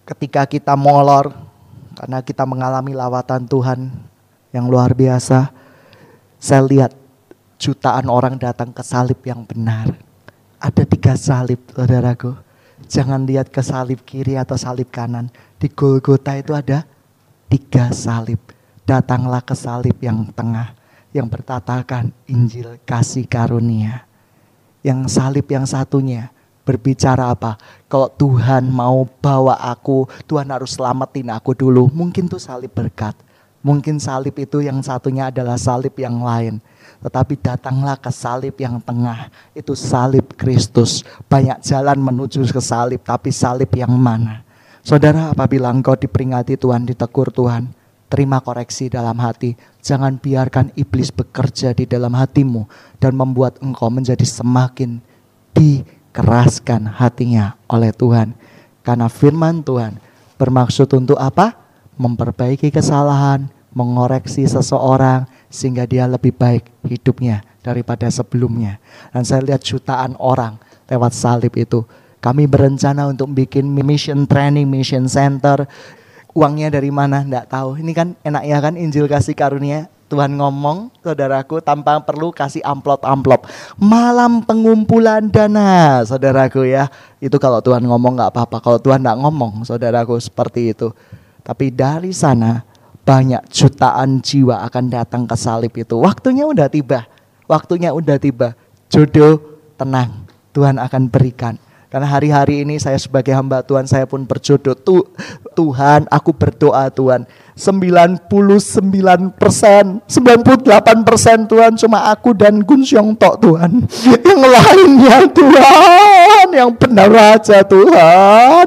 Ketika kita molor. Karena kita mengalami lawatan Tuhan yang luar biasa. Saya lihat jutaan orang datang ke salib yang benar ada tiga salib, saudaraku. Jangan lihat ke salib kiri atau salib kanan. Di Golgota itu ada tiga salib. Datanglah ke salib yang tengah. Yang bertatakan Injil kasih karunia. Yang salib yang satunya berbicara apa? Kalau Tuhan mau bawa aku, Tuhan harus selamatin aku dulu. Mungkin tuh salib berkat. Mungkin salib itu yang satunya adalah salib yang lain. Tetapi datanglah ke salib yang tengah. Itu salib Kristus. Banyak jalan menuju ke salib. Tapi salib yang mana? Saudara apabila engkau diperingati Tuhan, ditegur Tuhan. Terima koreksi dalam hati. Jangan biarkan iblis bekerja di dalam hatimu. Dan membuat engkau menjadi semakin dikeraskan hatinya oleh Tuhan. Karena firman Tuhan bermaksud untuk apa? Memperbaiki kesalahan, mengoreksi seseorang, sehingga dia lebih baik hidupnya daripada sebelumnya. Dan saya lihat jutaan orang lewat salib itu. Kami berencana untuk bikin mission training, mission center. Uangnya dari mana? Tidak tahu. Ini kan enak ya kan Injil kasih karunia. Tuhan ngomong, saudaraku, tanpa perlu kasih amplop-amplop. Malam pengumpulan dana, saudaraku ya. Itu kalau Tuhan ngomong nggak apa-apa. Kalau Tuhan nggak ngomong, saudaraku seperti itu. Tapi dari sana banyak jutaan jiwa akan datang ke salib itu. Waktunya udah tiba. Waktunya udah tiba. Jodoh tenang. Tuhan akan berikan. Karena hari-hari ini saya sebagai hamba Tuhan saya pun berjodoh. Tuh, Tuhan aku berdoa Tuhan. 99 persen, 98 persen Tuhan cuma aku dan Gun Xiong Tok Tuhan. Yang lainnya Tuhan, yang benar aja Tuhan.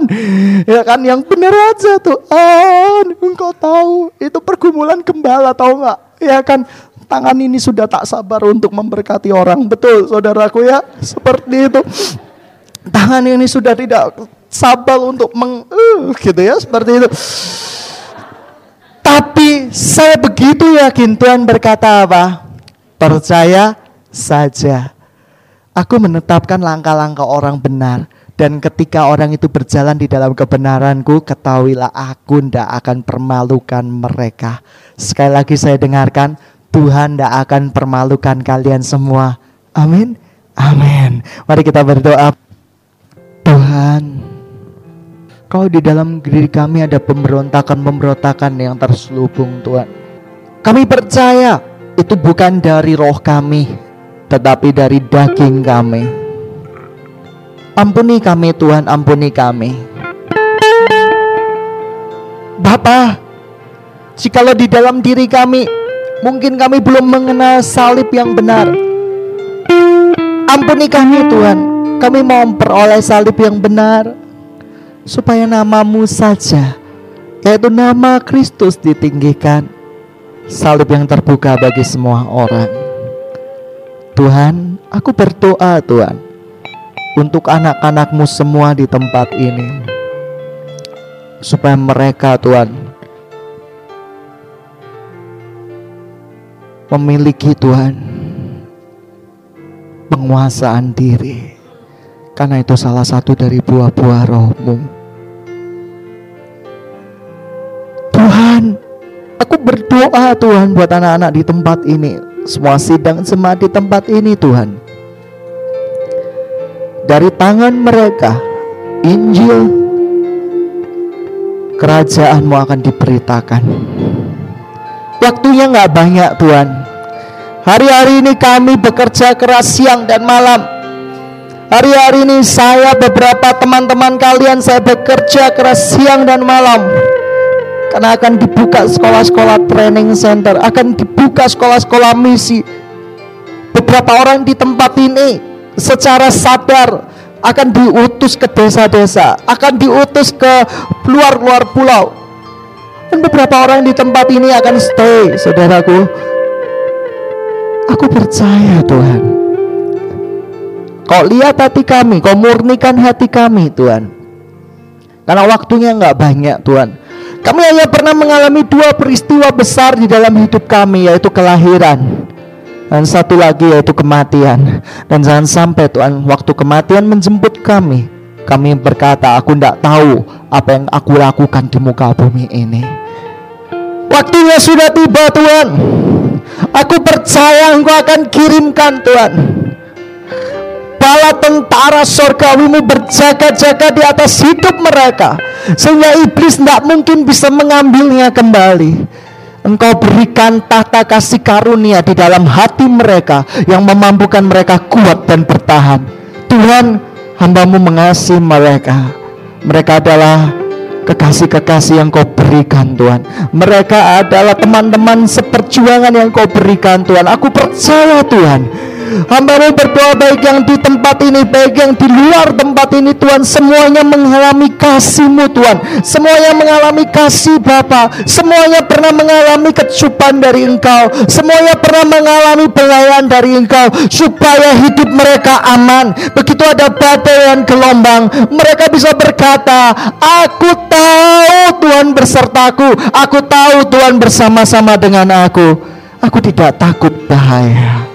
Ya kan, yang benar aja Tuhan. Engkau tahu, itu pergumulan gembala tahu nggak? Ya kan, tangan ini sudah tak sabar untuk memberkati orang. Betul saudaraku ya, seperti itu. Tangan ini sudah tidak sabar untuk meng, uh, gitu ya, seperti itu. Tapi saya begitu yakin Tuhan berkata apa? Percaya saja. Aku menetapkan langkah-langkah orang benar. Dan ketika orang itu berjalan di dalam kebenaranku, ketahuilah aku tidak akan permalukan mereka. Sekali lagi saya dengarkan, Tuhan tidak akan permalukan kalian semua. Amin. Amin. Mari kita berdoa. Tuhan, kalau di dalam diri kami ada pemberontakan-pemberontakan yang terselubung Tuhan. Kami percaya itu bukan dari roh kami, tetapi dari daging kami. Ampuni kami Tuhan, ampuni kami. Bapa, jikalau di dalam diri kami mungkin kami belum mengenal salib yang benar. Ampuni kami Tuhan, kami mau memperoleh salib yang benar supaya namamu saja yaitu nama Kristus ditinggikan. Salib yang terbuka bagi semua orang. Tuhan aku berdoa Tuhan untuk anak-anakmu semua di tempat ini. Supaya mereka Tuhan memiliki Tuhan penguasaan diri karena itu salah satu dari buah-buah rohmu. Tuhan, aku berdoa Tuhan buat anak-anak di tempat ini. Semua sidang jemaat di tempat ini Tuhan. Dari tangan mereka, Injil, kerajaanmu akan diberitakan. Waktunya nggak banyak Tuhan. Hari-hari ini kami bekerja keras siang dan malam. Hari-hari ini saya beberapa teman-teman kalian saya bekerja keras siang dan malam. Karena akan dibuka sekolah-sekolah training center, akan dibuka sekolah-sekolah misi. Beberapa orang di tempat ini secara sadar akan diutus ke desa-desa, akan diutus ke luar-luar pulau. Dan beberapa orang di tempat ini akan stay, saudaraku. Aku percaya Tuhan. Kau lihat hati kami, kau murnikan hati kami Tuhan. Karena waktunya nggak banyak Tuhan. Kami hanya pernah mengalami dua peristiwa besar di dalam hidup kami yaitu kelahiran dan satu lagi yaitu kematian. Dan jangan sampai Tuhan waktu kematian menjemput kami. Kami berkata, aku tidak tahu apa yang aku lakukan di muka bumi ini. Waktunya sudah tiba Tuhan. Aku percaya Engkau akan kirimkan Tuhan. Bala tentara sorgawimu berjaga-jaga di atas hidup mereka. Sehingga iblis tidak mungkin bisa mengambilnya kembali. Engkau berikan tata kasih karunia di dalam hati mereka yang memampukan mereka kuat dan bertahan. Tuhan, hambamu mengasihi mereka. Mereka adalah kekasih-kekasih yang kau berikan Tuhan. Mereka adalah teman-teman seperjuangan yang kau berikan Tuhan. Aku percaya Tuhan Hambamu berdoa baik yang di tempat ini, baik yang di luar tempat ini Tuhan. Semuanya mengalami kasih-Mu Tuhan. Semuanya mengalami kasih Bapa. Semuanya pernah mengalami kecupan dari Engkau. Semuanya pernah mengalami pelayan dari Engkau. Supaya hidup mereka aman. Begitu ada badai dan gelombang. Mereka bisa berkata, Aku tahu Tuhan bersertaku. Aku tahu Tuhan bersama-sama dengan aku. Aku tidak takut bahaya.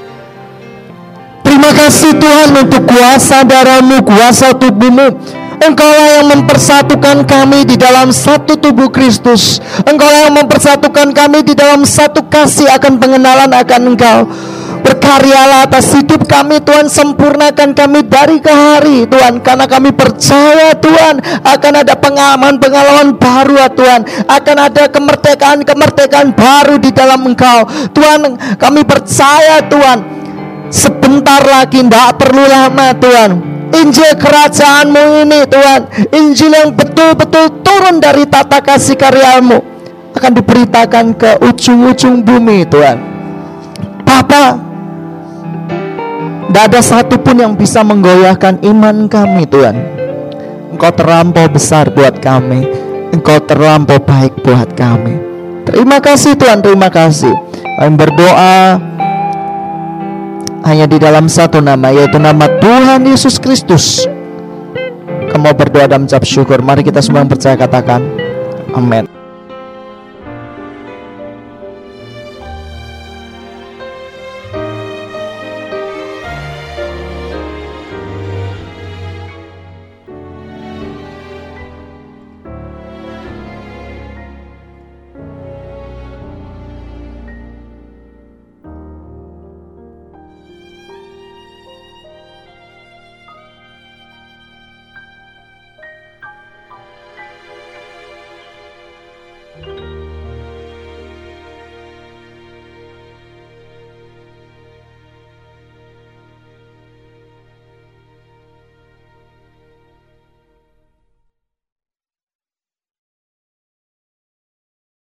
Terima kasih Tuhan untuk kuasa darahmu, kuasa tubuhmu. Engkaulah yang mempersatukan kami di dalam satu tubuh Kristus. Engkaulah yang mempersatukan kami di dalam satu kasih akan pengenalan akan Engkau. Berkaryalah atas hidup kami Tuhan Sempurnakan kami dari ke hari Tuhan Karena kami percaya Tuhan Akan ada pengalaman-pengalaman baru ya Tuhan Akan ada kemerdekaan-kemerdekaan baru di dalam Engkau Tuhan kami percaya Tuhan Sebentar lagi tidak perlu lama Tuhan. Injil kerajaanmu ini Tuhan. Injil yang betul-betul turun dari tata kasih karyamu Akan diberitakan ke ujung-ujung bumi Tuhan. Papa Tidak ada satupun yang bisa menggoyahkan iman kami Tuhan. Engkau terlampau besar buat kami. Engkau terlampau baik buat kami. Terima kasih Tuhan, terima kasih. Kami berdoa hanya di dalam satu nama yaitu nama Tuhan Yesus Kristus. Kamu berdoa dan mengucap syukur. Mari kita semua yang percaya katakan amin.